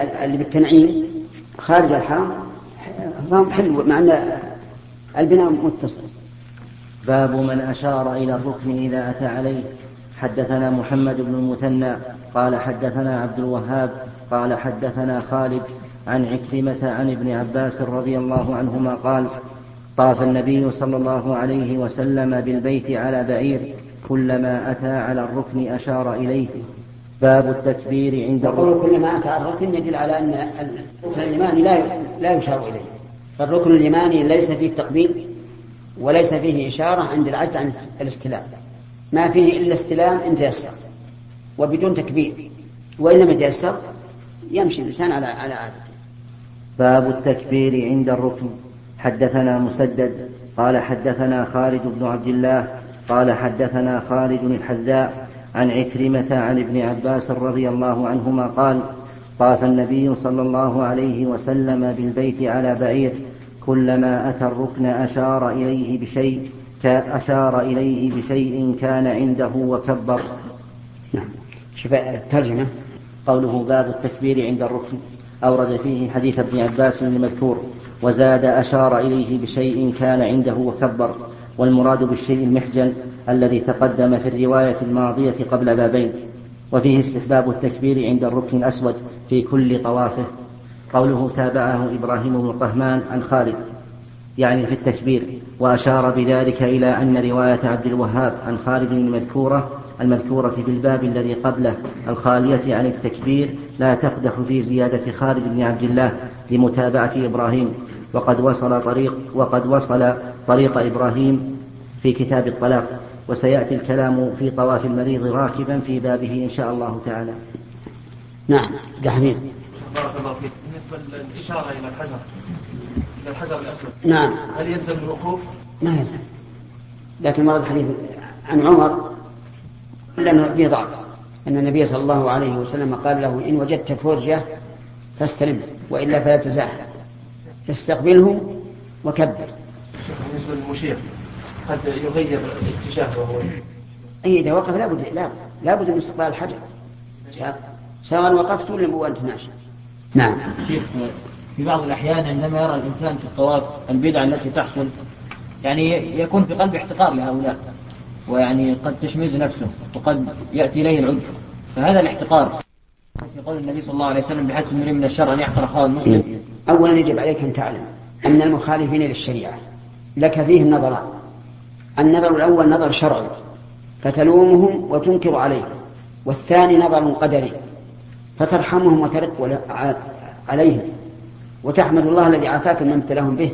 اللي بالتنعيم خارج الحرم فهم حلو مع أن البناء متصل. باب من أشار إلى الركن إذا أتى عليه. حدثنا محمد بن المثنى قال حدثنا عبد الوهاب قال حدثنا خالد عن عكرمة عن ابن عباس رضي الله عنهما قال طاف النبي صلى الله عليه وسلم بالبيت على بعير كلما أتى على الركن أشار إليه. باب التكبير عند الركن. كلما أتى الركن يدل على أن الركن الإيماني لا لا يشار إليه. فالركن الإيماني ليس فيه تقبيل وليس فيه إشارة عند العجز عن الاستلام. ما فيه إلا استلام إن تيسر وبدون تكبير وإن لم يتيسر يمشي الإنسان على على عادته. باب التكبير عند الركن. حدثنا مسدد قال حدثنا خالد بن عبد الله قال حدثنا خالد الحذاء عن عكرمة عن ابن عباس رضي الله عنهما قال طاف النبي صلى الله عليه وسلم بالبيت على بعير كلما أتى الركن أشار إليه بشيء أشار إليه بشيء كان عنده وكبر. نعم. شوف الترجمة قوله باب التكبير عند الركن أورد فيه حديث ابن عباس المذكور وزاد أشار إليه بشيء كان عنده وكبر. والمراد بالشيء المحجن الذي تقدم في الرواية الماضية قبل بابين وفيه استحباب التكبير عند الركن الأسود في كل طوافه. قوله تابعه إبراهيم بن الطهمان عن خالد يعني في التكبير وأشار بذلك إلى أن رواية عبد الوهاب عن خالد المذكورة المذكورة في الباب الذي قبله الخالية عن التكبير لا تقدح في زيادة خالد بن عبد الله لمتابعة إبراهيم. وقد وصل طريق وقد وصل طريق إبراهيم في كتاب الطلاق وسيأتي الكلام في طواف المريض راكبا في بابه إن شاء الله تعالى. نعم دحمين بارك الله فيك. بالنسبة للإشارة إلى الحجر إلى الحجر الأسود نعم. هل يلزم الوقوف؟ ما يلزم. لكن ورد حديث عن عمر لأنه فيه ضعف. أن النبي صلى الله عليه وسلم قال له إن وجدت فرجة فاستلم وإلا فلا تزاحم. تستقبله وكبر. بالنسبة للمشير قد يغير الاتجاه وهو أي إذا وقف لابد لابد لابد من استقبال الحجر. سواء وقفت ولا وأنت ماشي نعم. شيخ في بعض الأحيان عندما يرى الإنسان في الطواف البدعة التي تحصل يعني يكون في قلبه احتقار لهؤلاء ويعني قد تشمئز نفسه وقد يأتي إليه العذر. فهذا الاحتقار في قول النبي صلى الله عليه وسلم بحسب امرئ من الشر أن يحقر أخاه المسلم. أولا يجب عليك أن تعلم أن المخالفين للشريعة لك فيهم نظران. النظر الأول نظر شرعي فتلومهم وتنكر عليهم. والثاني نظر قدري فترحمهم وترق عليهم. وتحمد الله الذي عافاك من ابتلاهم به.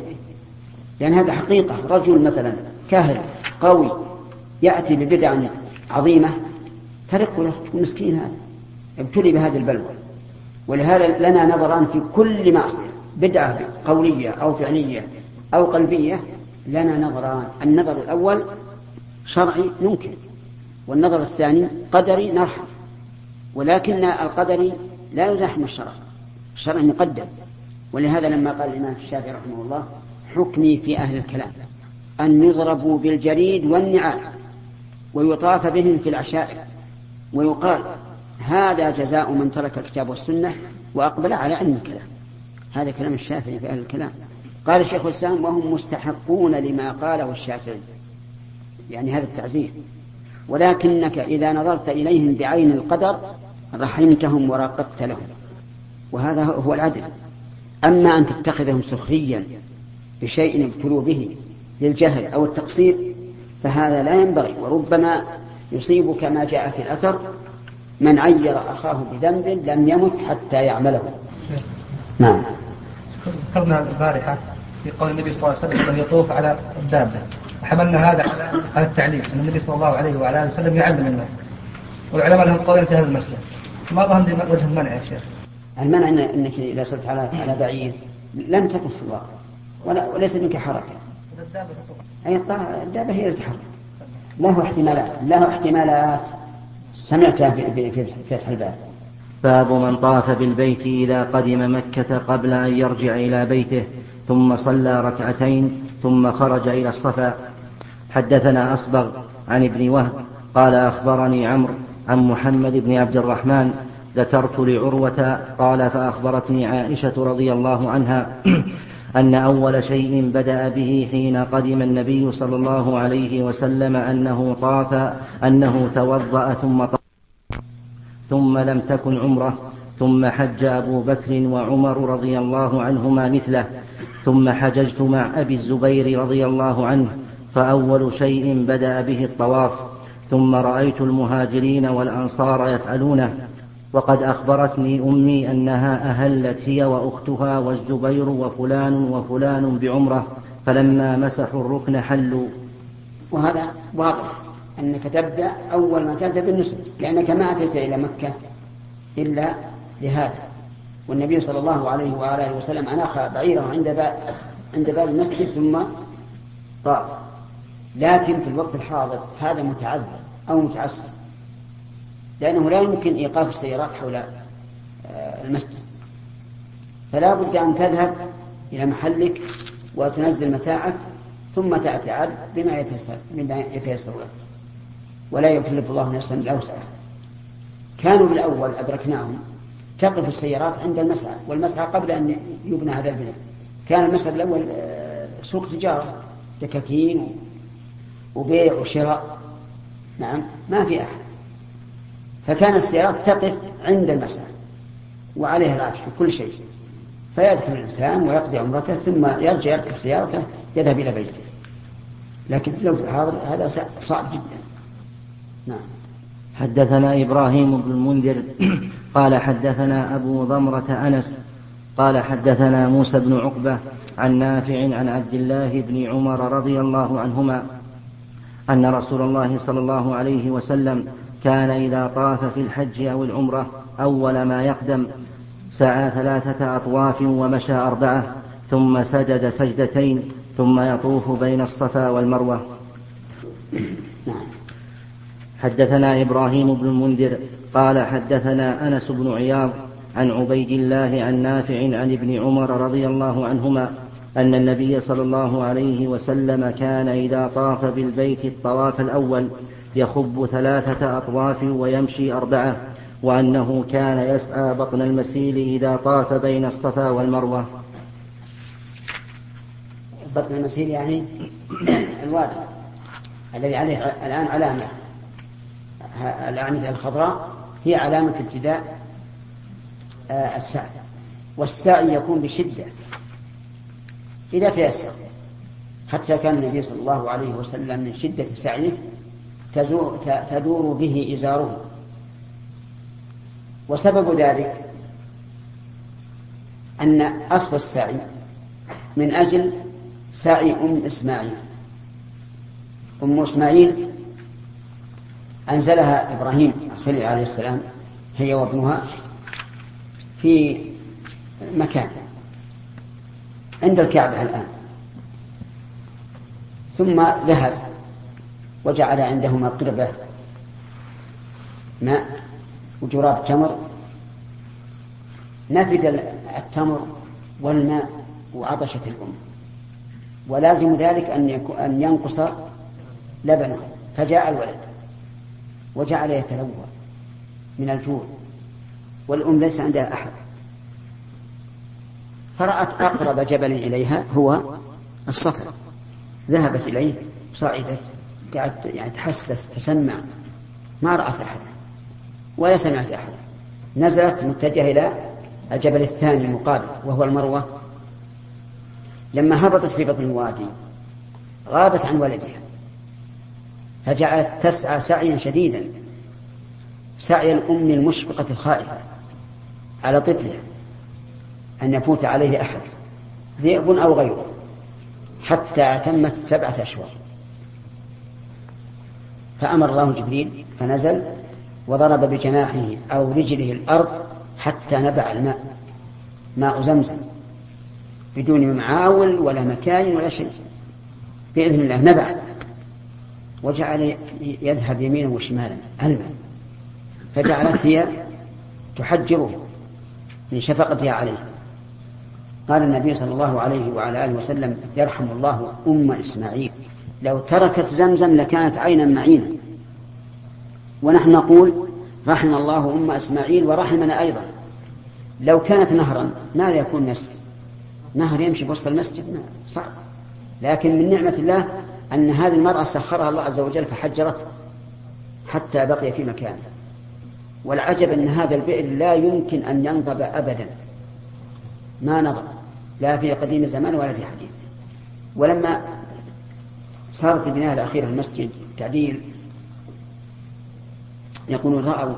لأن هذا حقيقة. رجل مثلا كاهل قوي يأتي ببدع عظيمة ترق له مسكين هذا. ابتلي بهذه البلوى. ولهذا لنا نظران في كل معصية بدعة قولية أو فعلية أو قلبية لنا نظران. النظر الأول شرعي ننكر والنظر الثاني قدري نرحم. ولكن القدري لا يزاحم الشرع الشرع مقدم. ولهذا لما قال الإمام الشافعي رحمه الله حكمي في أهل الكلام أن يضربوا بالجريد والنعال ويطاف بهم في العشائر ويقال هذا جزاء من ترك الكتاب والسنة وأقبل على علم الكلام. هذا كلام الشافعي في أهل الكلام. قال الشيخ الإسلام وهم مستحقون لما قاله الشافعي. يعني هذا التعزير. ولكنك إذا نظرت إليهم بعين القدر رحمتهم وراقبت لهم. وهذا هو العدل. أما أن تتخذهم سخريا بشيء ابتلوا به للجهل أو التقصير فهذا لا ينبغي. وربما يصيبك ما جاء في الأثر من عير أخاه بذنب لم يمت حتى يعمله. نعم. ذكرنا البارحة في قول النبي صلى الله عليه وسلم أن يطوف على الدابة. وحملنا هذا على التعليم أن النبي صلى الله عليه وعلى آله وسلم يعلم الناس. والعلماء لهم قولين في هذا المسألة ما ظهر وجه المنع يا شيخ؟ المنع إنك إذا صرت على على بعير لم تطف في الواقع. ولا وليس منك حركة. أي الدابة هي اللي تحرك له احتمالات له احتمالات. سمعتها في في فتح الباب. باب من طاف بالبيت إذا قدم مكة قبل أن يرجع إلى بيته ثم صلى ركعتين ثم خرج إلى الصفا. حدثنا أصبغ عن ابن وهب قال أخبرني عمرو عن محمد بن عبد الرحمن ذكرت لعروة قال فأخبرتني عائشة رضي الله عنها أن أول شيء بدأ به حين قدم النبي صلى الله عليه وسلم أنه طاف أنه توضأ ثم طاف ثم لم تكن عمرة ثم حج أبو بكر وعمر رضي الله عنهما مثله ثم حججت مع أبي الزبير رضي الله عنه فأول شيء بدأ به الطواف ثم رأيت المهاجرين والأنصار يفعلونه وقد أخبرتني أمي أنها أهلت هي وأختها والزبير وفلان وفلان بعمرة فلما مسحوا الركن حلوا. وهذا واضح أنك تبدأ أول ما تبدأ بالنسك لأنك ما أتيت إلى مكة إلا لهذا. والنبي صلى الله عليه وآله وسلم أناخ بعيره عند باب عند باب المسجد ثم طاف. لكن في الوقت الحاضر هذا متعذر أو متعسر. لأنه لا يمكن إيقاف السيارات حول آه، المسجد. فلا بد أن تذهب إلى محلك وتنزل متاعك ثم تأتي عاد بما يتيسر بما يتيسر لك ولا يكلف الله نفسا إلا وسعها. كانوا بالأول أدركناهم تقف السيارات عند المسعى والمسعى قبل أن يبنى هذا البناء. كان المسعى الأول آه، سوق تجارة دكاكين وبيع وشراء. نعم ما في أحد. فكان السيارات تقف عند المسعى وعليها العفش كل شيء. فيدخل الإنسان ويقضي عمرته ثم يرجع يركب سيارته يذهب إلى بيته. لكن لو هذا صعب جدا. نعم. حدثنا إبراهيم بن المنذر قال حدثنا أبو ضمرة أنس قال حدثنا موسى بن عقبة عن نافع عن عبد الله بن عمر رضي الله عنهما أن رسول الله صلى الله عليه وسلم كان إذا طاف في الحج أو العمرة أول ما يقدم سعى ثلاثة أطواف ومشى أربعة ثم سجد سجدتين ثم يطوف بين الصفا والمروة. حدثنا إبراهيم بن المنذر قال حدثنا أنس بن عياض عن عبيد الله عن نافع عن ابن عمر رضي الله عنهما أن النبي صلى الله عليه وسلم كان إذا طاف بالبيت الطواف الأول يخب ثلاثة أطواف ويمشي أربعة وأنه كان يسعى بطن المسيل إذا طاف بين الصفا والمروة. بطن المسيل يعني الوادي الذي عليه الآن علامة. الأعمدة الخضراء هي علامة ابتداء آه، السعي. والسعي يكون بشدة إذا تيسر حتى كان النبي صلى الله عليه وسلم من شدة سعيه تدور به إزاره وسبب ذلك أن أصل السعي من أجل سعي أم إسماعيل. أم إسماعيل أنزلها إبراهيم الخليل عليه السلام هي وابنها في مكان عند الكعبة الآن. ثم ذهب وجعل عندهما قربة ماء وجراب تمر. نفد التمر والماء وعطشت الأم. ولازم ذلك أن, أن ينقص لبنه. فجاء الولد وجعل يتلوى من الجوع. والأم ليس عندها أحد. فرأت أقرب جبل إليها هو الصفا ذهبت إليه صعدت. قعدت يعني تحسس تسمع. ما رأت أحدا ولا سمعت أحدا نزلت متجهة إلى الجبل الثاني المقابل وهو المروة. لما هبطت في بطن الوادي غابت عن ولدها. فجعلت تسعى سعيا شديدا. سعي الأم المشفقة الخائفة على طفلها أن يفوت عليه أحد ذئب أو غيره حتى تمت سبعة أشهر. فأمر الله جبريل فنزل وضرب بجناحه أو رجله الأرض حتى نبع الماء ماء زمزم بدون معاول ولا مكان ولا شيء بإذن الله نبع وجعل يذهب يمينا وشمالا الماء فجعلت هي تحجره من شفقتها عليه. قال النبي صلى الله عليه وعلى آله وسلم يرحم الله أم إسماعيل. لو تركت زمزم لكانت عينا معينا. ونحن نقول رحم الله أم إسماعيل ورحمنا أيضا. لو كانت نهرا ماذا يكون مسجد نهر يمشي بوسط المسجد صعب. لكن من نعمة الله أن هذه المرأة سخرها الله عز وجل فحجرته حتى بقي في مكانه. والعجب أن هذا البئر لا يمكن أن ينضب أبدا. ما نضب لا في قديم الزمان ولا في حديث. ولما صارت البناية الأخيرة المسجد تعديل. يقولون رأوا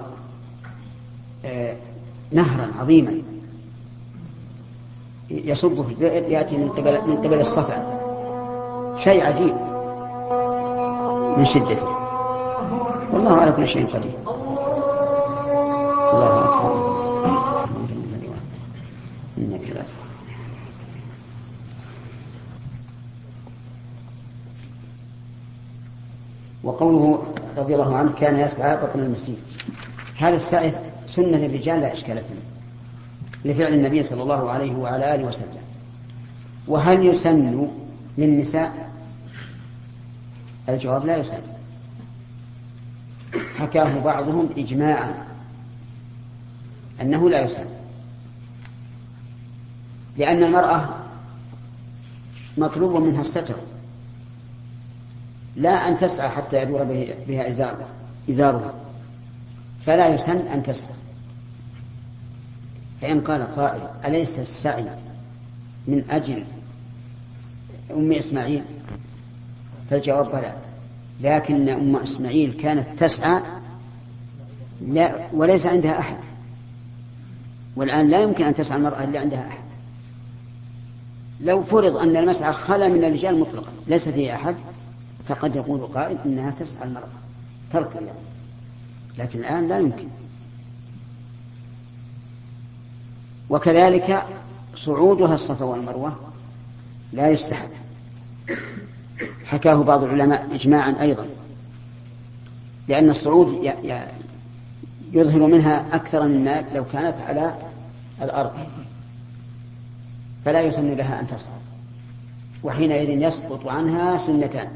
آه نهرا عظيما. يصب في البئر يأتي من قبل من قبل الصفا. شيء عجيب من شدته. والله على كل شيء قدير. وقوله رضي الله عنه كان يسعى بطن المسجد. هذا السعي سنة للرجال لا إشكال فيه لفعل النبي صلى الله عليه وعلى آله وسلم. وهل يسن للنساء؟ الجواب لا يسن. حكاه بعضهم إجماعا أنه لا يسن. لأن المرأة مطلوب منها الستر. لا أن تسعى حتى يدور بها إزارها فلا يسن أن تسعى. فإن قال قائل أليس السعي من أجل أم إسماعيل؟ فالجواب بلى. لكن أم إسماعيل كانت تسعى لا وليس عندها أحد. والآن لا يمكن أن تسعى المرأة إلا عندها أحد. لو فرض أن المسعى خلا من الرجال مطلقا ليس فيه أحد. فقد يقول قائل إنها تسعى المرأة ترك يعني. لكن الآن لا يمكن. وكذلك صعودها الصفا والمروة لا يستحب. حكاه بعض العلماء إجماعا أيضا. لأن الصعود يظهر منها أكثر مما لو كانت على الأرض. فلا يسن لها أن تصعد. وحينئذ يسقط عنها سنتان.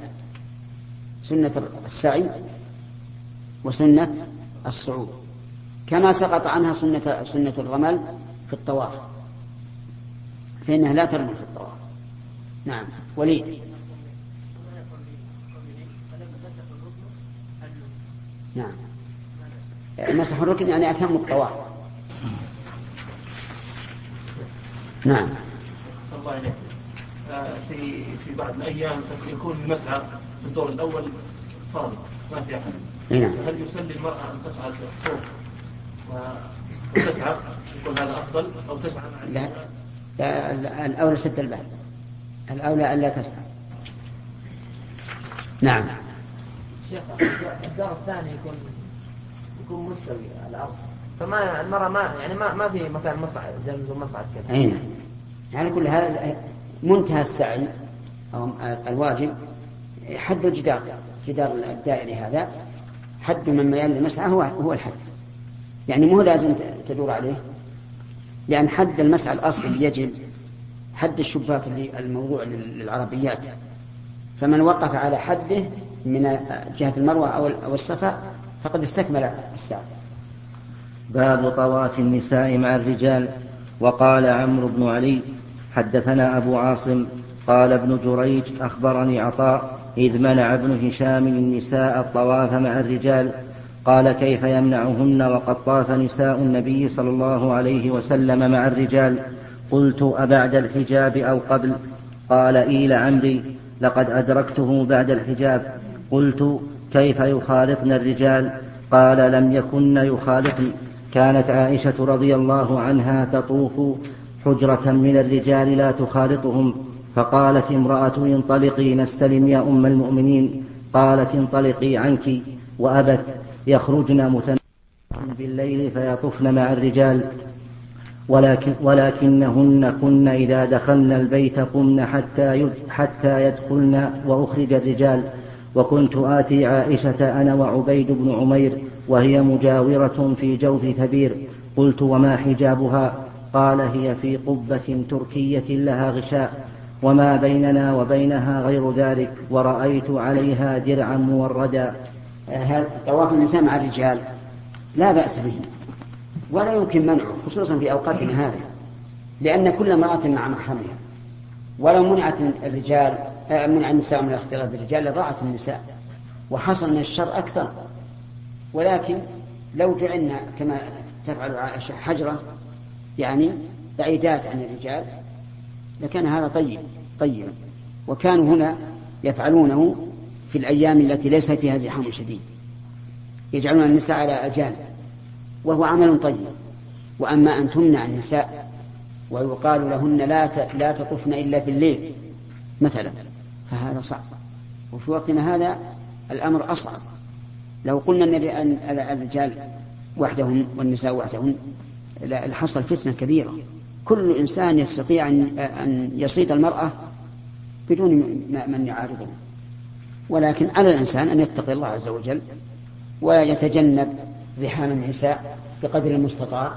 سنة السعي وسنة الصعود كما سقط عنها سنة سنة الرمل في الطواف فإنها لا ترمي في الطواف. نعم. وليد. نعم. مسح الركن يعني أتم الطواف. نعم. صلى الله عليه في في بعض الأيام يكون المسعى في الدور الأول فرض ما في أحد. نعم. هل يسلي المرأة أن تصعد فوق وتسعى؟ يكون هذا أفضل أو تسعى؟ مع لا, لا الأولى سد الباب. الأولى ألا تسعى. نعم. شيخ الدار الثاني يكون يكون مستوي على الأرض. فما المرأة ما يعني ما ما في مكان مصعد زي مصعد كذا أي نعم. يعني كل هذا منتهى السعي أو الواجب حد الجدار جدار الدائري هذا. حد من ميال المسعى هو هو الحد. يعني مو لازم تدور عليه. لأن حد المسعى الأصلي يجب حد الشباك الموضوع للعربيات. فمن وقف على حده من جهة المروة أو الصفا فقد استكمل السعي باب طواف النساء مع الرجال. وقال عمرو بن علي حدثنا أبو عاصم قال ابن جريج أخبرني عطاء إذ منع ابن هشام النساء الطواف مع الرجال. قال كيف يمنعهن وقد طاف نساء النبي صلى الله عليه وسلم مع الرجال؟ قلت أبعد الحجاب أو قبل؟ قال إيل عمري لقد أدركته بعد الحجاب. قلت كيف يخالطن الرجال؟ قال لم يكن يخالطن. كانت عائشة رضي الله عنها تطوف حجرة من الرجال لا تخالطهم. فقالت امرأة انطلقي نستلم يا أم المؤمنين. قالت انطلقي عنك وأبت يخرجن متنبئ بالليل فيطفن مع الرجال. ولكن ولكنهن كن إذا دخلن البيت قمن حتى حتى يدخلن وأخرج الرجال. وكنت آتي عائشة أنا وعبيد بن عمير وهي مجاورة في جوف ثبير. قلت وما حجابها؟ قال هي في قبة تركية لها غشاء. وما بيننا وبينها غير ذلك ورأيت عليها درعا موردا. طواف النساء مع الرجال لا بأس به ولا يمكن منعه خصوصا في أوقاتنا هذه لأن كل امرأة مع محرمها. ولو منعت الرجال آه، منع النساء من الاختلاط بالرجال لضاعت النساء وحصل من الشر أكثر. ولكن لو جعلنا كما تفعل عائشة حجرة يعني بعيدات عن الرجال لكان هذا طيب طيب. وكانوا هنا يفعلونه في الأيام التي ليس فيها زحام شديد. يجعلون النساء على أجانب وهو عمل طيب. وأما أن تمنع النساء ويقال لهن لا لا تطفن إلا في الليل مثلا فهذا صعب. وفي وقتنا هذا الأمر أصعب. لو قلنا أن الرجال وحدهن والنساء وحدهن لحصل فتنة كبيرة. كل إنسان يستطيع أن يصيد المرأة بدون من يعارضه. ولكن على الإنسان أن يتقي الله عز وجل ويتجنب زحام النساء بقدر المستطاع.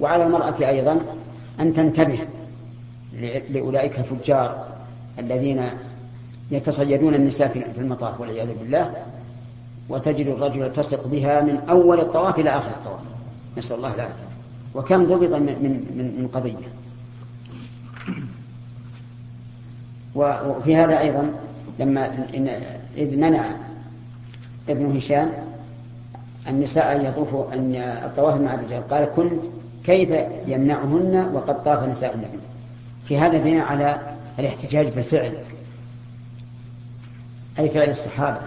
وعلى المرأة أيضا أن تنتبه لأولئك الفجار الذين يتصيدون النساء في المطاف والعياذ بالله وتجد الرجل تثق بها من أول الطواف إلى آخر الطواف. نسأل الله العافية. وكم ضبط من, من, من قضية. وفي هذا أيضا لما إذ منع ابن هشام النساء أن يطوفوا أن الطواف مع الرجال قال كنت كيف يمنعهن وقد طاف نساء النبي. في هذا دين على الاحتجاج بالفعل أي فعل الصحابة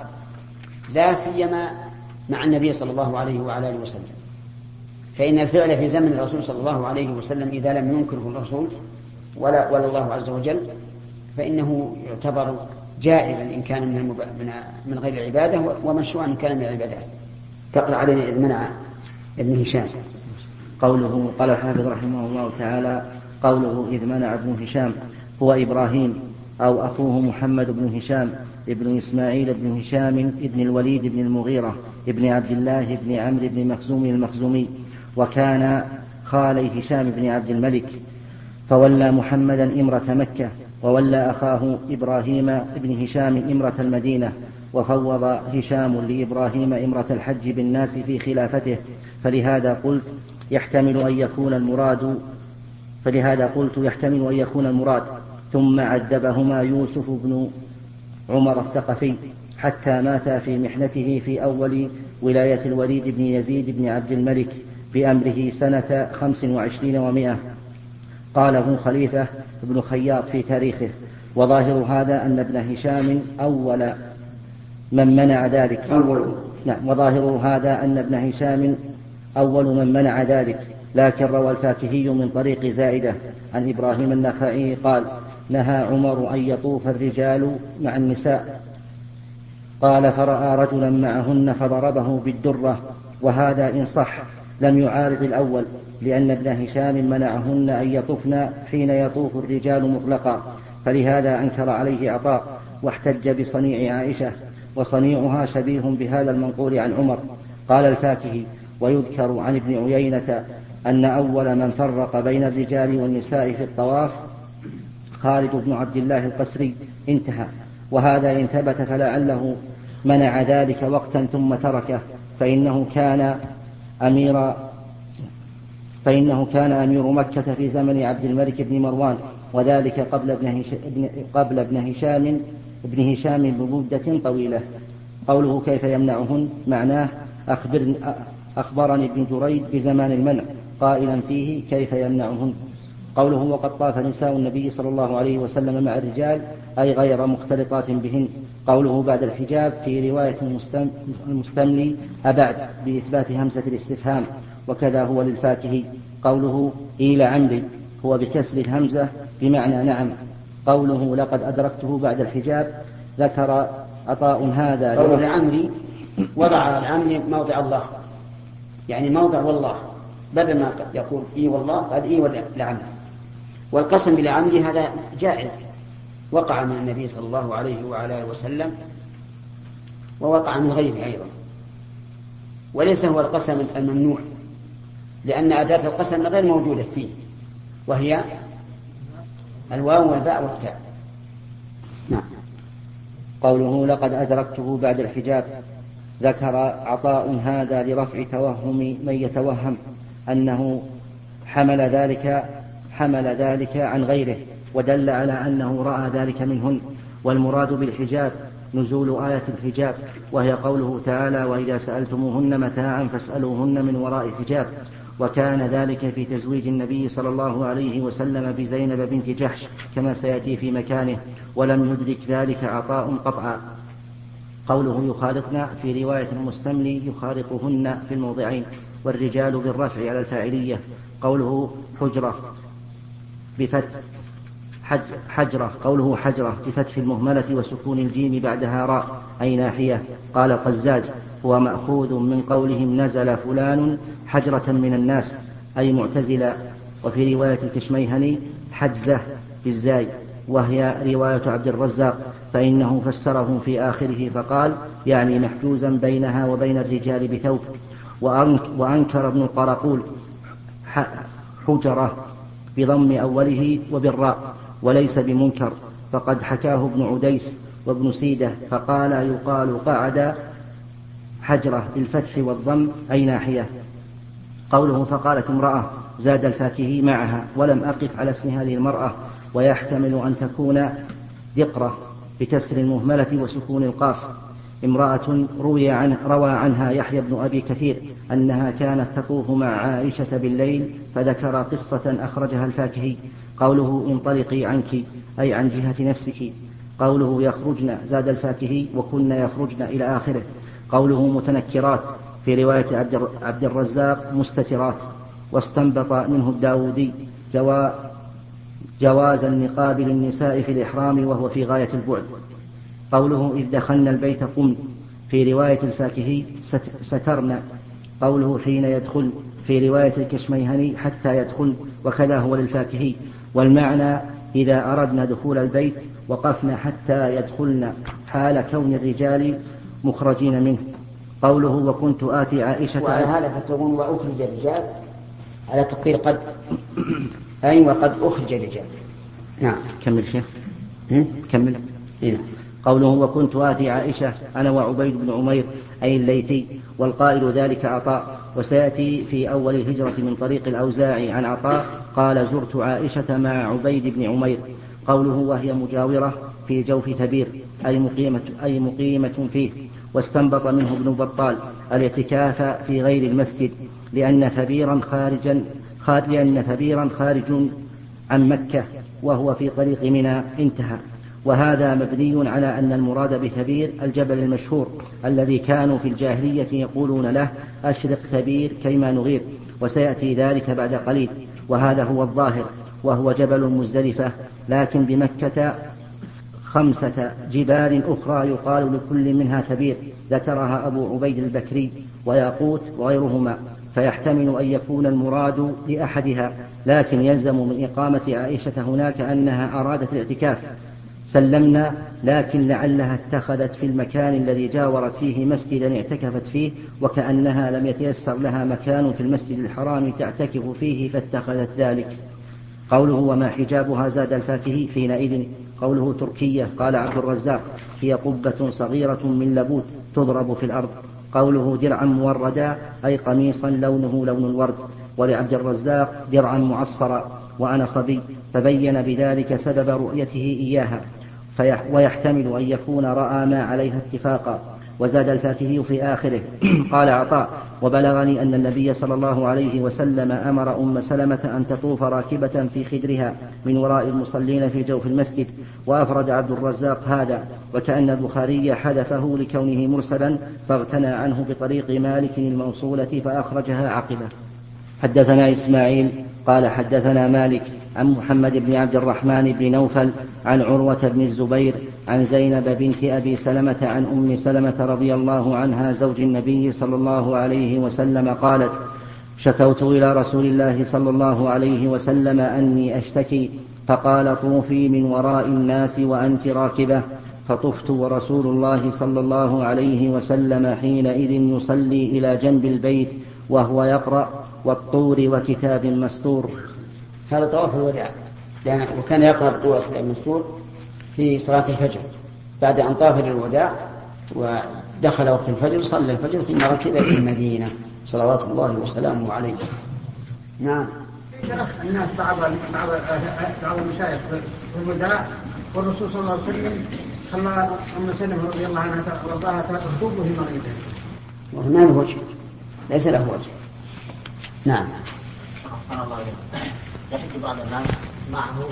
لا سيما مع النبي صلى الله عليه وعلى آله وسلم. فإن الفعل في زمن الرسول صلى الله عليه وسلم إذا لم ينكره الرسول ولا ولا الله عز وجل فإنه يعتبر جائزا إن كان من المب... من من غير العبادة ومشروعا إن كان من العبادات. تقرأ علينا إذ منع ابن هشام. قوله قال الحافظ رحمه الله تعالى قوله إذ منع ابن هشام هو إبراهيم أو أخوه محمد بن هشام ابن إسماعيل بن هشام ابن الوليد بن المغيرة ابن عبد الله بن عمرو بن مخزوم المخزومي وكان خالي هشام بن عبد الملك فولى محمدا إمرة مكة وولى أخاه إبراهيم بن هشام إمرة المدينة وفوض هشام لإبراهيم إمرة الحج بالناس في خلافته. فلهذا قلت يحتمل أن يكون المراد فلهذا قلت يحتمل أن يكون المراد. ثم عذبهما يوسف بن عمر الثقفي حتى مات في محنته في أول ولاية الوليد بن يزيد بن عبد الملك. بأمره سنة خمس وعشرين ومائة. قاله خليفة بن خياط في تاريخه وظاهر هذا أن ابن هشام أول من منع ذلك. أول. نعم وظاهر هذا أن ابن هشام أول من منع ذلك. لكن روى الفاكهي من طريق زائدة عن إبراهيم النخعي قال نهى عمر أن يطوف الرجال مع النساء. قال فرأى رجلا معهن فضربه بالدرة وهذا إن صح. لم يعارض الأول لأن ابن هشام منعهن أن يطفن حين يطوف الرجال مطلقا فلهذا أنكر عليه عطاء واحتج بصنيع عائشة وصنيعها شبيه بهذا المنقول عن عمر. قال الفاكهي ويذكر عن ابن عيينة أن أول من فرق بين الرجال والنساء في الطواف خالد بن عبد الله القسري. انتهى. وهذا إن ثبت فلعله منع ذلك وقتا ثم تركه فإنه كان أمير فإنه كان أمير مكة في زمن عبد الملك بن مروان وذلك قبل ابن قبل ابن هشام ابن هشام بمدة طويلة. قوله كيف يمنعهن؟ معناه أخبر أخبرني ابن جريد بزمان المنع قائلا فيه كيف يمنعهن. قوله وقد طاف نساء النبي صلى الله عليه وسلم مع الرجال أي غير مختلطات بهن. قوله بعد الحجاب في رواية المستملي أبعد بإثبات همزة الاستفهام وكذا هو للفاكهي قوله إيل عمري هو بكسر الهمزة بمعنى نعم. قوله لقد أدركته بعد الحجاب ذكر عطاء هذا قوله لعمري وضع العمري موضع الله. يعني موضع والله. بدل ما يقول إي والله قال إي لعمري والقسم بالعمد هذا جائز. وقع من النبي صلى الله عليه وعلى آله وسلم ووقع من غيره أيضا. وليس هو القسم الممنوع لأن أداة القسم غير موجودة فيه وهي الواو والباء والتاء. نعم. قوله لقد أدركته بعد الحجاب ذكر عطاء هذا لرفع توهم من يتوهم أنه حمل ذلك حمل ذلك عن غيره ودل على أنه رأى ذلك منهن. والمراد بالحجاب نزول آية الحجاب وهي قوله تعالى وإذا سألتموهن متاعا فاسألوهن من وراء حجاب وكان ذلك في تزويج النبي صلى الله عليه وسلم بزينب بنت جحش كما سيأتي في مكانه ولم يدرك ذلك عطاء قطعا. قوله يخالطن في رواية المستملي يخالطهن في الموضعين والرجال بالرفع على الفاعلية قوله حجرة بفتح حج حجرة قوله حجرة بفتح المهملة وسكون الجيم بعدها راء أي ناحية؟ قال القزاز هو مأخوذ من قولهم نزل فلان حجرة من الناس أي معتزلا وفي رواية الكشميهني حجزة بالزاي وهي رواية عبد الرزاق فإنه فسره في آخره فقال يعني محجوزا بينها وبين الرجال بثوب. وأنكر ابن القراقول حجرة بضم أوله وبالراء وليس بمنكر. فقد حكاه ابن عديس وابن سيدة فقال يقال قعد حجرة بالفتح والضم أي ناحية. قوله فقالت امرأة زاد الفاكهي معها ولم أقف على اسم هذه المرأة ويحتمل أن تكون ذقرة بكسر المهملة وسكون القاف. امرأة روي عنه روى عنها يحيى بن أبي كثير أنها كانت تطوف مع عائشة بالليل فذكر قصة أخرجها الفاكهي. قوله انطلقي عنك أي عن جهة نفسك. قوله يخرجن زاد الفاكهي وكن يخرجن إلى آخره. قوله متنكرات في رواية عبد الرزاق مستترات. واستنبط منه الداودي جوا جواز النقاب للنساء في الإحرام وهو في غاية البعد. قوله إذ دخلنا البيت قمن في رواية الفاكهي سترنا. قوله حين يدخل. في رواية الكشميهني حتى يدخل. وكذا هو للفاكهي. والمعنى إذا أردنا دخول البيت وقفنا حتى يدخلن حال كون الرجال مخرجين منه. قوله وكنت آتي عائشة وعلى هذا فتقول وأخرج الرجال. على تقدير قد أي وقد أخرج الرجال. نعم. كمل شيخ. كمل. نعم قوله وكنت آتي عائشة أنا وعبيد بن عمير أي الليثي والقائل ذلك عطاء وسيأتي في أول الهجرة من طريق الأوزاعي عن عطاء قال زرت عائشة مع عبيد بن عمير. قوله وهي مجاورة في جوف ثبير أي مقيمة, أي مقيمة فيه. واستنبط منه ابن بطال الاعتكاف في غير المسجد لأن ثبيرا خارجا لأن ثبيرا خارج عن مكة وهو في طريق منى انتهى. وهذا مبني على أن المراد بثبير الجبل المشهور الذي كانوا في الجاهلية يقولون له أشرق ثبير كيما نغير وسيأتي ذلك بعد قليل. وهذا هو الظاهر وهو جبل مزدلفة لكن بمكة خمسة جبال أخرى يقال لكل منها ثبير ذكرها أبو عبيد البكري وياقوت وغيرهما. فيحتمل أن يكون المراد لأحدها لكن يلزم من إقامة عائشة هناك أنها أرادت الاعتكاف. سلمنا لكن لعلها اتخذت في المكان الذي جاورت فيه مسجدا اعتكفت فيه وكأنها لم يتيسر لها مكان في المسجد الحرام تعتكف فيه فاتخذت ذلك. قوله وما حجابها زاد الفاكهي حينئذ قوله تركية قال عبد الرزاق هي قبة صغيرة من لبوت تضرب في الأرض. قوله درعا موردا أي قميصا لونه لون الورد. ولعبد الرزاق درعا معصفرا وأنا صبي فبين بذلك سبب رؤيته إياها. ويحتمل أن يكون رأى ما عليها اتفاقا وزاد الفاكهي في آخره. قال عطاء وبلغني أن النبي صلى الله عليه وسلم أمر أم سلمة أن تطوف راكبة في خدرها من وراء المصلين في جوف المسجد وأفرد عبد الرزاق هذا وكأن البخاري حذفه لكونه مرسلا فاغتنى عنه بطريق مالك الموصولة فأخرجها عقبه حدثنا إسماعيل قال حدثنا مالك عن محمد بن عبد الرحمن بن نوفل عن عروة بن الزبير عن زينب بنت أبي سلمة عن أم سلمة رضي الله عنها زوج النبي صلى الله عليه وسلم قالت شكوت إلى رسول الله صلى الله عليه وسلم أني أشتكي فقال طوفي من وراء الناس وأنت راكبة. فطفت ورسول الله صلى الله عليه وسلم حينئذ يصلي إلى جنب البيت وهو يقرأ والطور وكتاب مستور. هذا طواف الوداع لأن وكان يقرأ وكتاب مستور في صلاة الفجر بعد أن طاف للوداع دخل وقت الفجر صلى الفجر ثم ركب إلى المدينة. صلوات الله وسلامه عليه. نعم. الناس بعض بعض بعض المشايخ في الوداع والرسول صلى الله عليه وسلم خلى أم سلمة رضي الله عنها وارضاها تخطب وهي مريضة. ما له وجه ليس له وجه. نعم. أحسن الله إليك. يحج بعض الناس معه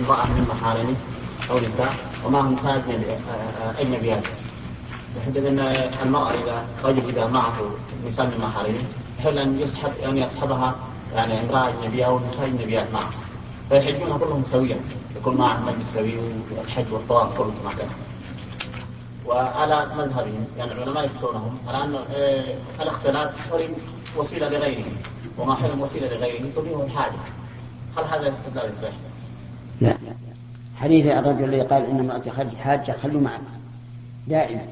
امرأة من محارمه أو نساء ومعهم نساء أجنبيات يحدد أن المرأة إذا رجل إذا معه نساء من محارمه يحل أن يصحب أن يصحبها يعني امرأة أجنبية أو نساء أجنبيات معه. فيحجون كلهم سويا يكون معهم مجلس سوي والحج والطواف كله كما كان. وعلى مذهبهم يعني العلماء يفتونهم على أن آه، الاختلاط حرم وسيلة لغيره وما حرم وسيلة لغيره تبيه الحاجة. هل هذا الاستدلال صحيح؟ لا حديث الرجل الذي قال إن امرأتي خرجت حاجة خلوا معنا دائما.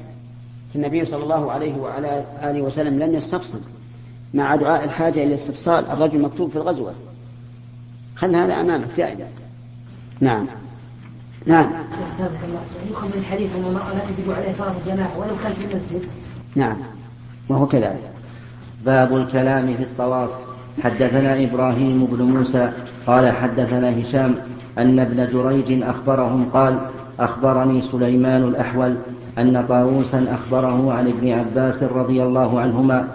النبي صلى الله عليه وعلى آله وسلم لم يستفصل مع دعاء الحاجة إلى استفصال. الرجل مكتوب في الغزوة. خل هذا أمامك دائما نعم. نعم. من الحديث أن المرأة لا تجب عليه صلاة الجماعة ولو كان في المسجد. نعم. وهو كذلك. باب الكلام في الطواف. حدثنا إبراهيم بن موسى قال حدثنا هشام أن ابن جريج أخبرهم قال أخبرني سليمان الأحول أن طاووسا أخبره عن ابن عباس رضي الله عنهما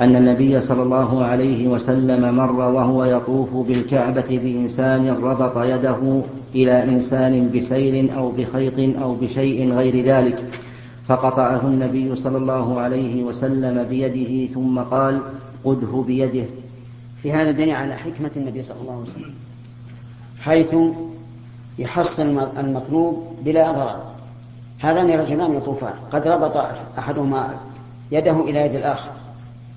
أن النبي صلى الله عليه وسلم مر وهو يطوف بالكعبة بإنسان ربط يده إلى إنسان بسير أو بخيط أو بشيء غير ذلك فقطعه النبي صلى الله عليه وسلم بيده ثم قال قده بيده. في هذا دليل على حكمة النبي صلى الله عليه وسلم حيث يحصل المطلوب بلا ضرر. هذان رجلان يطوفان قد ربط أحدهما يده إلى يد الآخر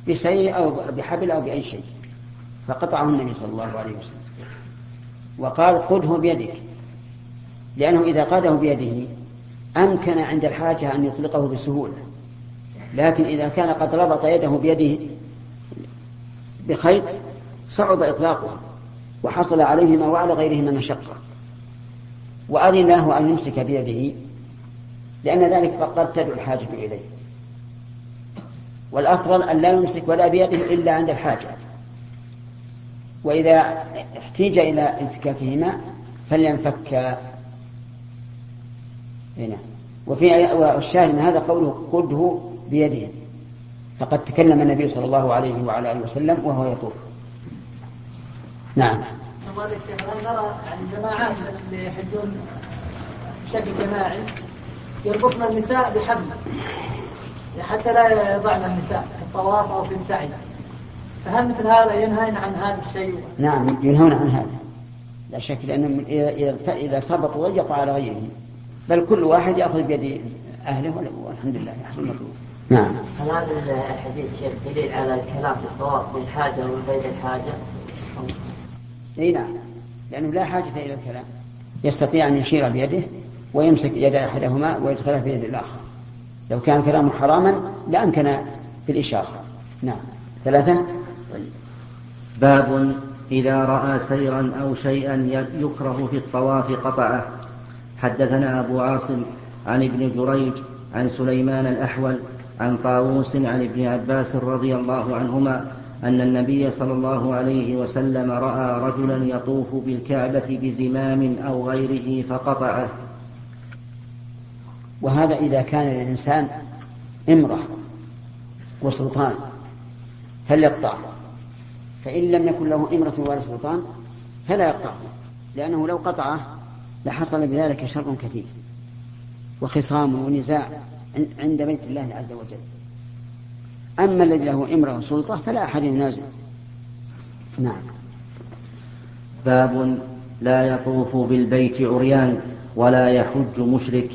بسيء أو بحبل أو بأي شيء فقطعه النبي صلى الله عليه وسلم. وقال قده بيدك. لأنه إذا قاده بيده أمكن عند الحاجة أن يطلقه بسهولة. لكن إذا كان قد ربط يده بيده بخيط صعب إطلاقه وحصل عليهما وعلى غيرهما مشقة. وأذن له أن يمسك بيده لأن ذلك قد تدعو الحاجة إليه. والأفضل أن لا يمسك ولا بيده إلا عند الحاجة. وإذا احتيج إلى انفكاكهما فلينفكا هنا. وفي والشاهد من هذا قوله قده بيده. فقد تكلم النبي صلى الله عليه وعلى آله وسلم وهو يطوف. نعم. هل نرى يعني جماعات اللي يحجون بشكل جماعي يربطن النساء بحبل حتى لا يضعن النساء في الطواف أو في السعي. فهل مثل هذا ينهين عن هذا الشيء؟ نعم ينهون عن هذا. لا شك لأنهم إذا إذا ارتبطوا ضيقوا على غيرهم بل كل واحد يأخذ بيد أهله والحمد لله يحصل المطلوب نعم. هل هذا الحديث شيخ دليل على الكلام في الطواف بالحاجة غير الحاجة؟ إي نعم. لأنه لا حاجة إلى الكلام. يستطيع أن يشير بيده ويمسك يد أحدهما ويدخلها في يد الآخر. لو كان كلامه حراما لأمكن بالإشارة. نعم. ثلاثة. باب إذا رأى سيرا أو شيئا يكره في الطواف قطعه. حدثنا أبو عاصم عن ابن جريج عن سليمان الأحول عن طاووس عن ابن عباس رضي الله عنهما أن النبي صلى الله عليه وسلم رأى رجلا يطوف بالكعبة بزمام أو غيره فقطعه. وهذا إذا كان للإنسان امرأة وسلطان فليقطعه فإن لم يكن له إمرة ولا سلطان فلا يقطعه لأنه لو قطعه لحصل بذلك شر كثير وخصام ونزاع عند بيت الله عز وجل. أما الذي له إمرة وسلطة فلا أحد ينازع. نعم. باب لا يطوف بالبيت عريان ولا يحج مشرك.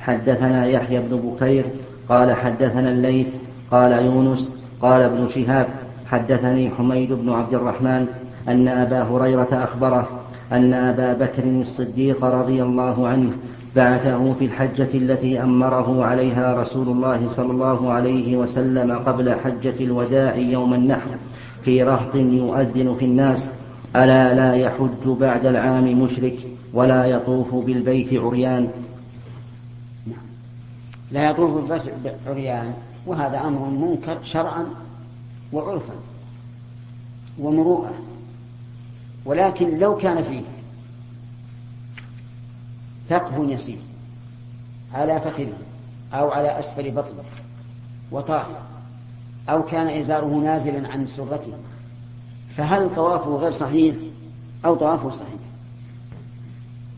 حدثنا يحيى بن بكير قال حدثنا الليث قال يونس قال ابن شهاب. حدثني حميد بن عبد الرحمن أن أبا هريرة أخبره أن أبا بكر الصديق رضي الله عنه بعثه في الحجة التي أمره عليها رسول الله صلى الله عليه وسلم قبل حجة الوداع يوم النحر في رهط يؤذن في الناس ألا لا يحج بعد العام مشرك ولا يطوف بالبيت عريان؟ لا يطوف بعريان وهذا أمر منكر شرعا وعرفا ومروءة ولكن لو كان فيه ثقب يسير على فخذه أو على أسفل بطنه وطاف أو كان إزاره نازلا عن سرته فهل طوافه غير صحيح أو طوافه صحيح؟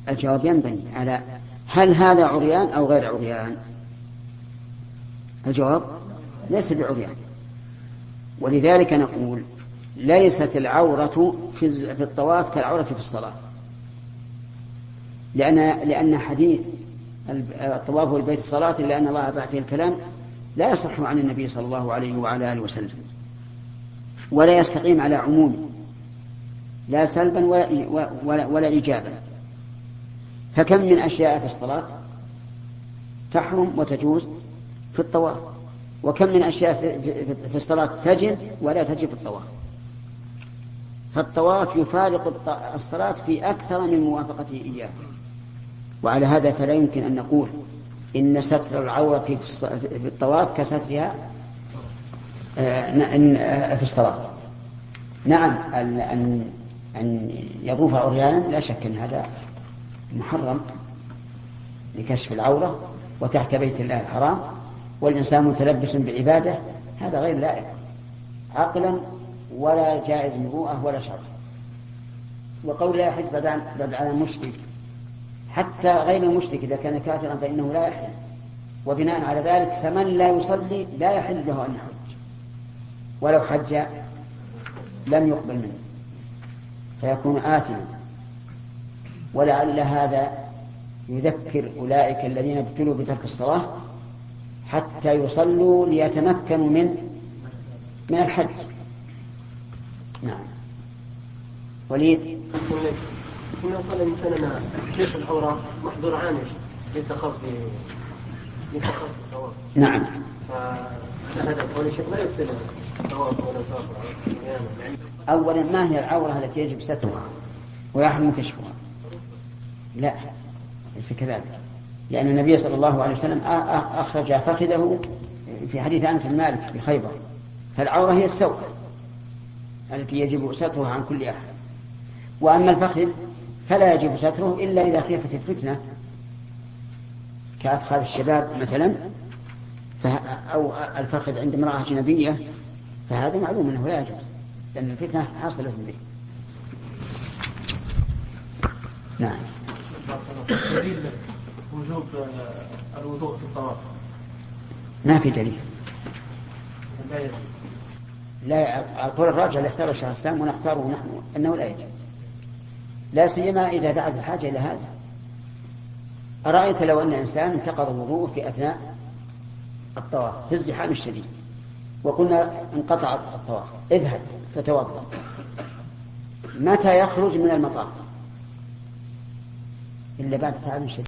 الجواب ينبني على هل هذا عريان أو غير عريان؟ الجواب ليس بعريان. ولذلك نقول ليست العورة في الطواف كالعورة في الصلاة. لأن لأن حديث الطواف والبيت الصلاة إلا أن الله بعث الكلام لا يصح عن النبي صلى الله عليه وعلى آله وسلم. ولا يستقيم على عموم لا سلبا ولا, ولا, ولا إيجابا. فكم من أشياء في الصلاة تحرم وتجوز في الطواف؟ وكم من أشياء في الصلاة تجب ولا تجب في الطواف؟ فالطواف يفارق الصلاة في أكثر من موافقته إياه وعلى هذا فلا يمكن أن نقول إن ستر العورة في الطواف كسترها آه، في الصلاة. نعم أن أن يطوف عريانا لا شك أن هذا محرم لكشف العورة وتحت بيت الله الحرام والإنسان متلبس بعبادة هذا غير لائق عقلا ولا جائز مروءة ولا شرع وقول لا يحج بعد على المشرك حتى غير المشرك إذا كان كافرا فإنه لا يحل. وبناء على ذلك فمن لا يصلي لا يحل له أن يحج. ولو حج لم يقبل منه. فيكون آثما. ولعل هذا يذكر أولئك الذين ابتلوا بترك الصلاة حتى يصلوا ليتمكنوا من من الحج. نعم. وليد؟ كنا قال الإنسان أن كشف العورة محظور عانش ليس خاص ليس خاص بالطواف. نعم. فهذا لا يبطل الطواف ولا يعني أولا ما هي العورة التي يجب سترها؟ ويحرم كشفها. لا ليس كذلك. لأن النبي صلى الله عليه وسلم أخرج فخذه في حديث أنس بن مالك بخيبر فالعورة هي السوء التي يجب سترها عن كل أحد. وأما الفخذ فلا يجب ستره إلا إذا خيفت الفتنة. كأفخاذ الشباب مثلا أو الفخذ عند امرأة أجنبية فهذا معلوم أنه لا يجوز لأن الفتنة حاصلة به. نعم. دليل وجوب الوضوء في الطواف. ما في دليل. لا القول الراجع اللي اختاره الشيخ الاسلام ونختاره نحن إنه لا يجب لا سيما إذا دعت الحاجة إلى هذا. أرأيت لو أن إنسان انتقض وضوءه في أثناء الطواف في الزحام الشديد وقلنا انقطع الطواف اذهب فتوضا متى يخرج من المطاف؟ إلا بعد تعب شديد.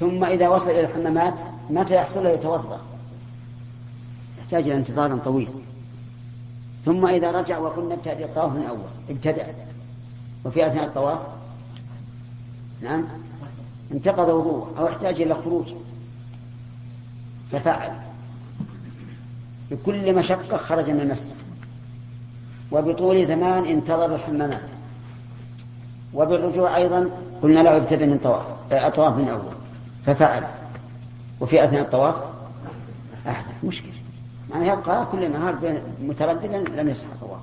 ثم إذا وصل إلى الحمامات متى يحصل له يتوضأ؟ يحتاج إلى انتظار طويل. ثم إذا رجع وقلنا ابتدأ الطواف من أول ابتدأ وفي أثناء الطواف؟ نعم. انتقض وضوء أو احتاج إلى خروج؟ ففعل. بكل مشقة خرج من المسجد. وبطول زمان انتظر الحمامات. وبالرجوع أيضا قلنا له ابتدأ من طواف الطواف من أول. ففعل. وفي أثناء الطواف؟ أحدث. مشكلة. يعني يبقى كل نهار مترددا لم يصح طواف.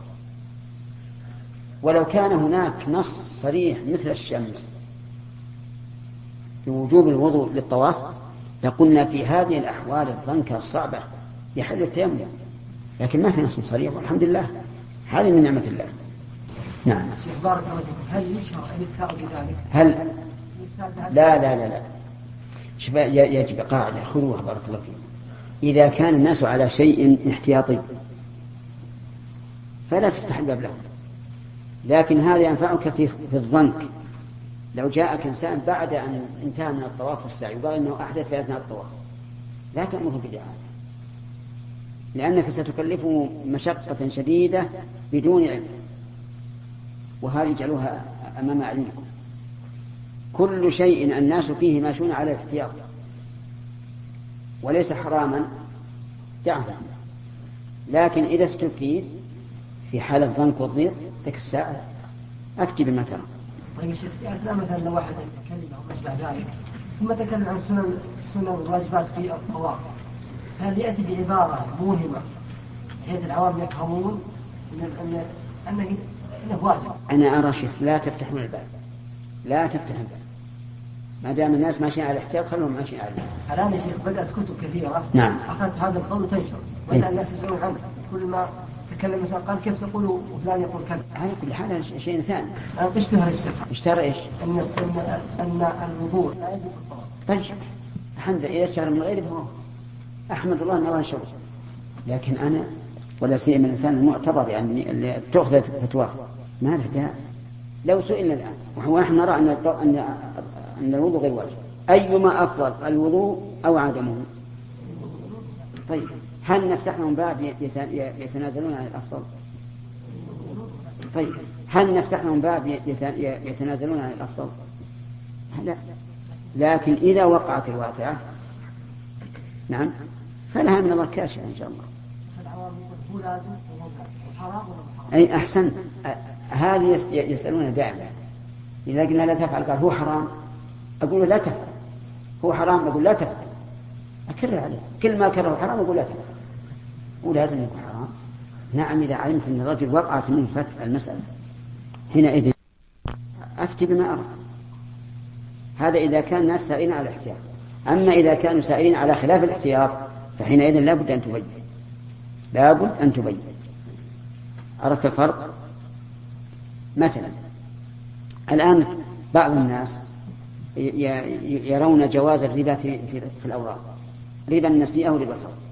ولو كان هناك نص صريح مثل الشمس بوجوب الوضوء للطواف لقلنا في هذه الأحوال الضنكة الصعبة يحل التيمم. لكن ما في نص صريح والحمد لله. هذه من نعمة الله. نعم. شيخ بارك الله فيكم هل يشرع بذلك؟ هل؟ لا لا لا لا. شوف يجب قاعدة خذوها بارك الله فيكم. إذا كان الناس على شيء احتياطي فلا تفتح الباب لهم. لكن هذا ينفعك في, في الظنك. لو جاءك إنسان بعد أن انتهى من الطواف والسعي وقال أنه أحدث في أثناء الطواف لا تأمره بالإعادة لأنك ستكلفه مشقة شديدة بدون علم وهذه اجعلوها أمام علمكم. كل شيء الناس فيه ماشون على الاحتياط. وليس حراما دعه لكن إذا استفيد في حالة ضنك والضيق ذيك الساعة. أفتي بما ترى. طيب يا شيخ أثناء مثلا لو واحد يتكلم أو ما اشبه ذلك ثم تكلم عن السنن السنن والواجبات في الطواف هل يأتي بعبارة موهمة بحيث العوام يفهمون ان ان انه إنه واجب؟ أنا أرى شيخ لا تفتحون الباب. لا تفتح الباب. ما دام الناس ماشيين على الاحتياط خلوهم ماشيين على الاحتياط. الآن يا شيخ بدأت كتب كثيرة. نعم. أخذت هذا القول تنشر. بدأ الناس يسالون عنه. كل ما تكلم مثلا قال كيف تقول وفلان يقول كذا؟ على كل حال شيء ثاني. الان اشتهر الشيخ اشترى إيش؟ ان ان ان الوضوء لا يجب طيب. الحمد لله إذا اشتهر من غيره فهو أحمد الله أن الله شر لكن أنا ولا سيما الإنسان المعتبر يعني اللي تؤخذ فتواه ما له داعي. لو سئلنا الآن ونحن نرى الط- أن أن الوضوء غير واجب. أيما أفضل الوضوء أو عدمه؟ طيب. هل نفتح لهم باب يت- يتنازلون عن الأفضل؟ طيب هل نفتح لهم باب يت- يتنازلون عن الأفضل؟ لا. لكن إذا وقعت الواقعة نعم فلها من الله كاشفة إن شاء الله. أي أحسن هذه يس- يسألون دائما. إذا قلنا لا تفعل قال هو حرام. أقول له لا تفعل. هو حرام أقول لا تفعل. أكرر عليه. كل ما كره حرام أقول لا تفعل. ولازم يكون حرام. نعم إذا علمت أن الرجل وقعت منه فتح المسألة حينئذ أفتي بما أرى. هذا إذا كان الناس سائلين على الاحتياط. أما إذا كانوا سائلين على خلاف الاحتياط فحينئذ لا بد أن تبين. لا بد أن تبين. عرفت الفرق؟ مثلا الآن بعض الناس يرون جواز الربا في, في, في الأوراق. ربا النسيئة وربا الفضل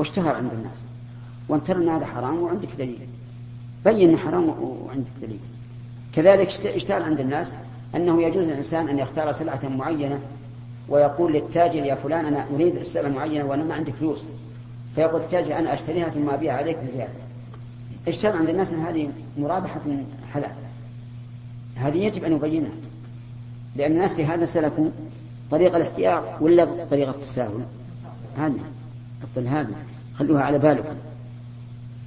واشتهر عند الناس. وانت ترى هذا حرام وعندك دليل. بين حرام وعندك دليل. كذلك اشت- اشتهر عند الناس أنه يجوز للإنسان أن يختار سلعة معينة ويقول للتاجر يا فلان أنا أريد السلعة معينه وأنا ما عندي فلوس. فيقول التاجر أنا أشتريها ثم ابيعها عليك بزياده اشتهر عند الناس أن هذه مرابحة حلال. هذه يجب أن نبينها لأن الناس بهذا سلكوا طريق الاحتياط ولا طريق التساهل. هذه الطل هذه. خلوها على بالكم.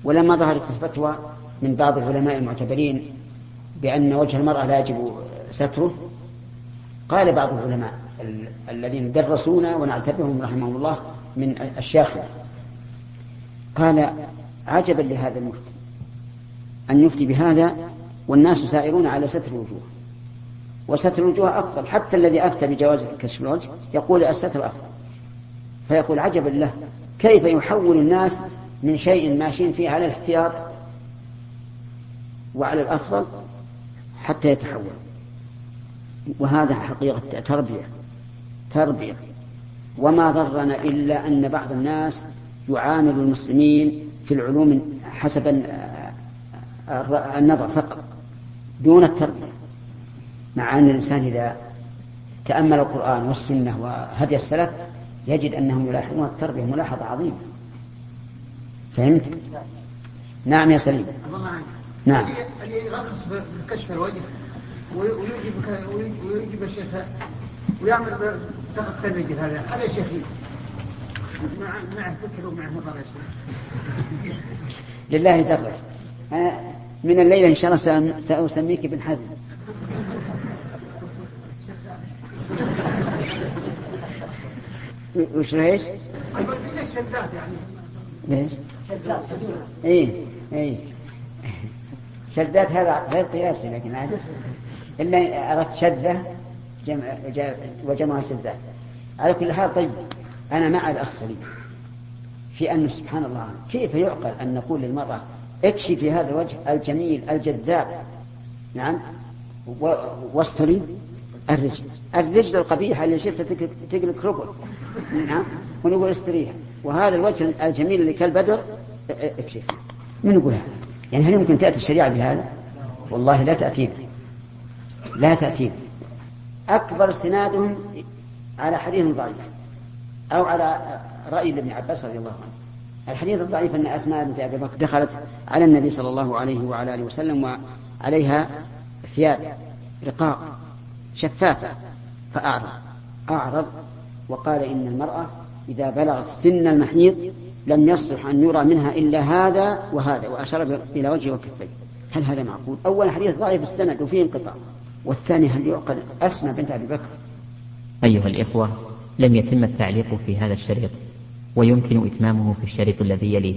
ولما ظهرت الفتوى من بعض العلماء المعتبرين بأن وجه المرأة لا يجب ستره قال بعض العلماء ال- الذين درسونا ونعتبرهم رحمهم الله من الشيخة قال عجبا لهذا المفتي أن يفتي بهذا والناس سائرون على ستر الوجوه. وستر الوجوه أفضل حتى الذي أفتى بجواز كشف الوجه يقول الستر أفضل. فيقول عجبا له كيف يحول الناس من شيء ماشيين فيه على الاحتياط وعلى الأفضل حتى يتحول؟ وهذا حقيقة تربية تربية. وما ضرنا إلا أن بعض الناس يعامل المسلمين في العلوم حسب النظر فقط دون التربية. مع أن الإنسان إذا تأمل القرآن والسنة وهدي السلف يجد أنهم يلاحظون التربية ملاحظة عظيمة. فهمت؟ نعم يا سليم. نعم. اللي يرخص بكشف الوجه ويجيب ويجيب الشيخ ويعمل بطاقة الرجل هذا. هذا شيخ. مع معه فكر ومعه نظر يا شيخ. لله درك أنا من الليلة إن شاء الله سأسميك ابن حزم. وش إيش؟ أقول ليش شدات يعني ليش؟ إيه إيه. شدات هذا غير قياسي لكن عاد. إلا اردت شدة جمع وجمع شدات على كل حال طيب أنا مع الاخ سليم في أن سبحان الله كيف يعقل أن نقول للمرأة اكشفي هذا الوجه الجميل الجذاب؟ نعم. واستري الرجل. الرجل القبيحة اللي شفتها تقلق ربع. نعم ونقول استريها وهذا الوجه الجميل اللي كالبدر ا- ا- إكشف. من يقول هذا؟ يعني هل يمكن تأتي الشريعة بهذا؟ والله لا تأتي. لا تأتي. أكبر استنادهم على حديث ضعيف. أو على رأي ابن عباس رضي الله عنه. الحديث الضعيف أن أسماء بنت أبي بكر دخلت على النبي صلى الله عليه وعلى آله وسلم وعليها ثياب رقاق شفافة فأعرض. أعرض. وقال إن المرأة إذا بلغت سن المحيض لم يصلح أن يرى منها إلا هذا وهذا وأشار إلى وجهه وكفيه. هل هذا معقول؟ أول حديث ضعيف السند وفيه انقطاع. والثاني هل يعقل أسمى بنت أبي بكر. أيها الإخوة لم يتم التعليق في هذا الشريط ويمكن إتمامه في الشريط الذي يليه.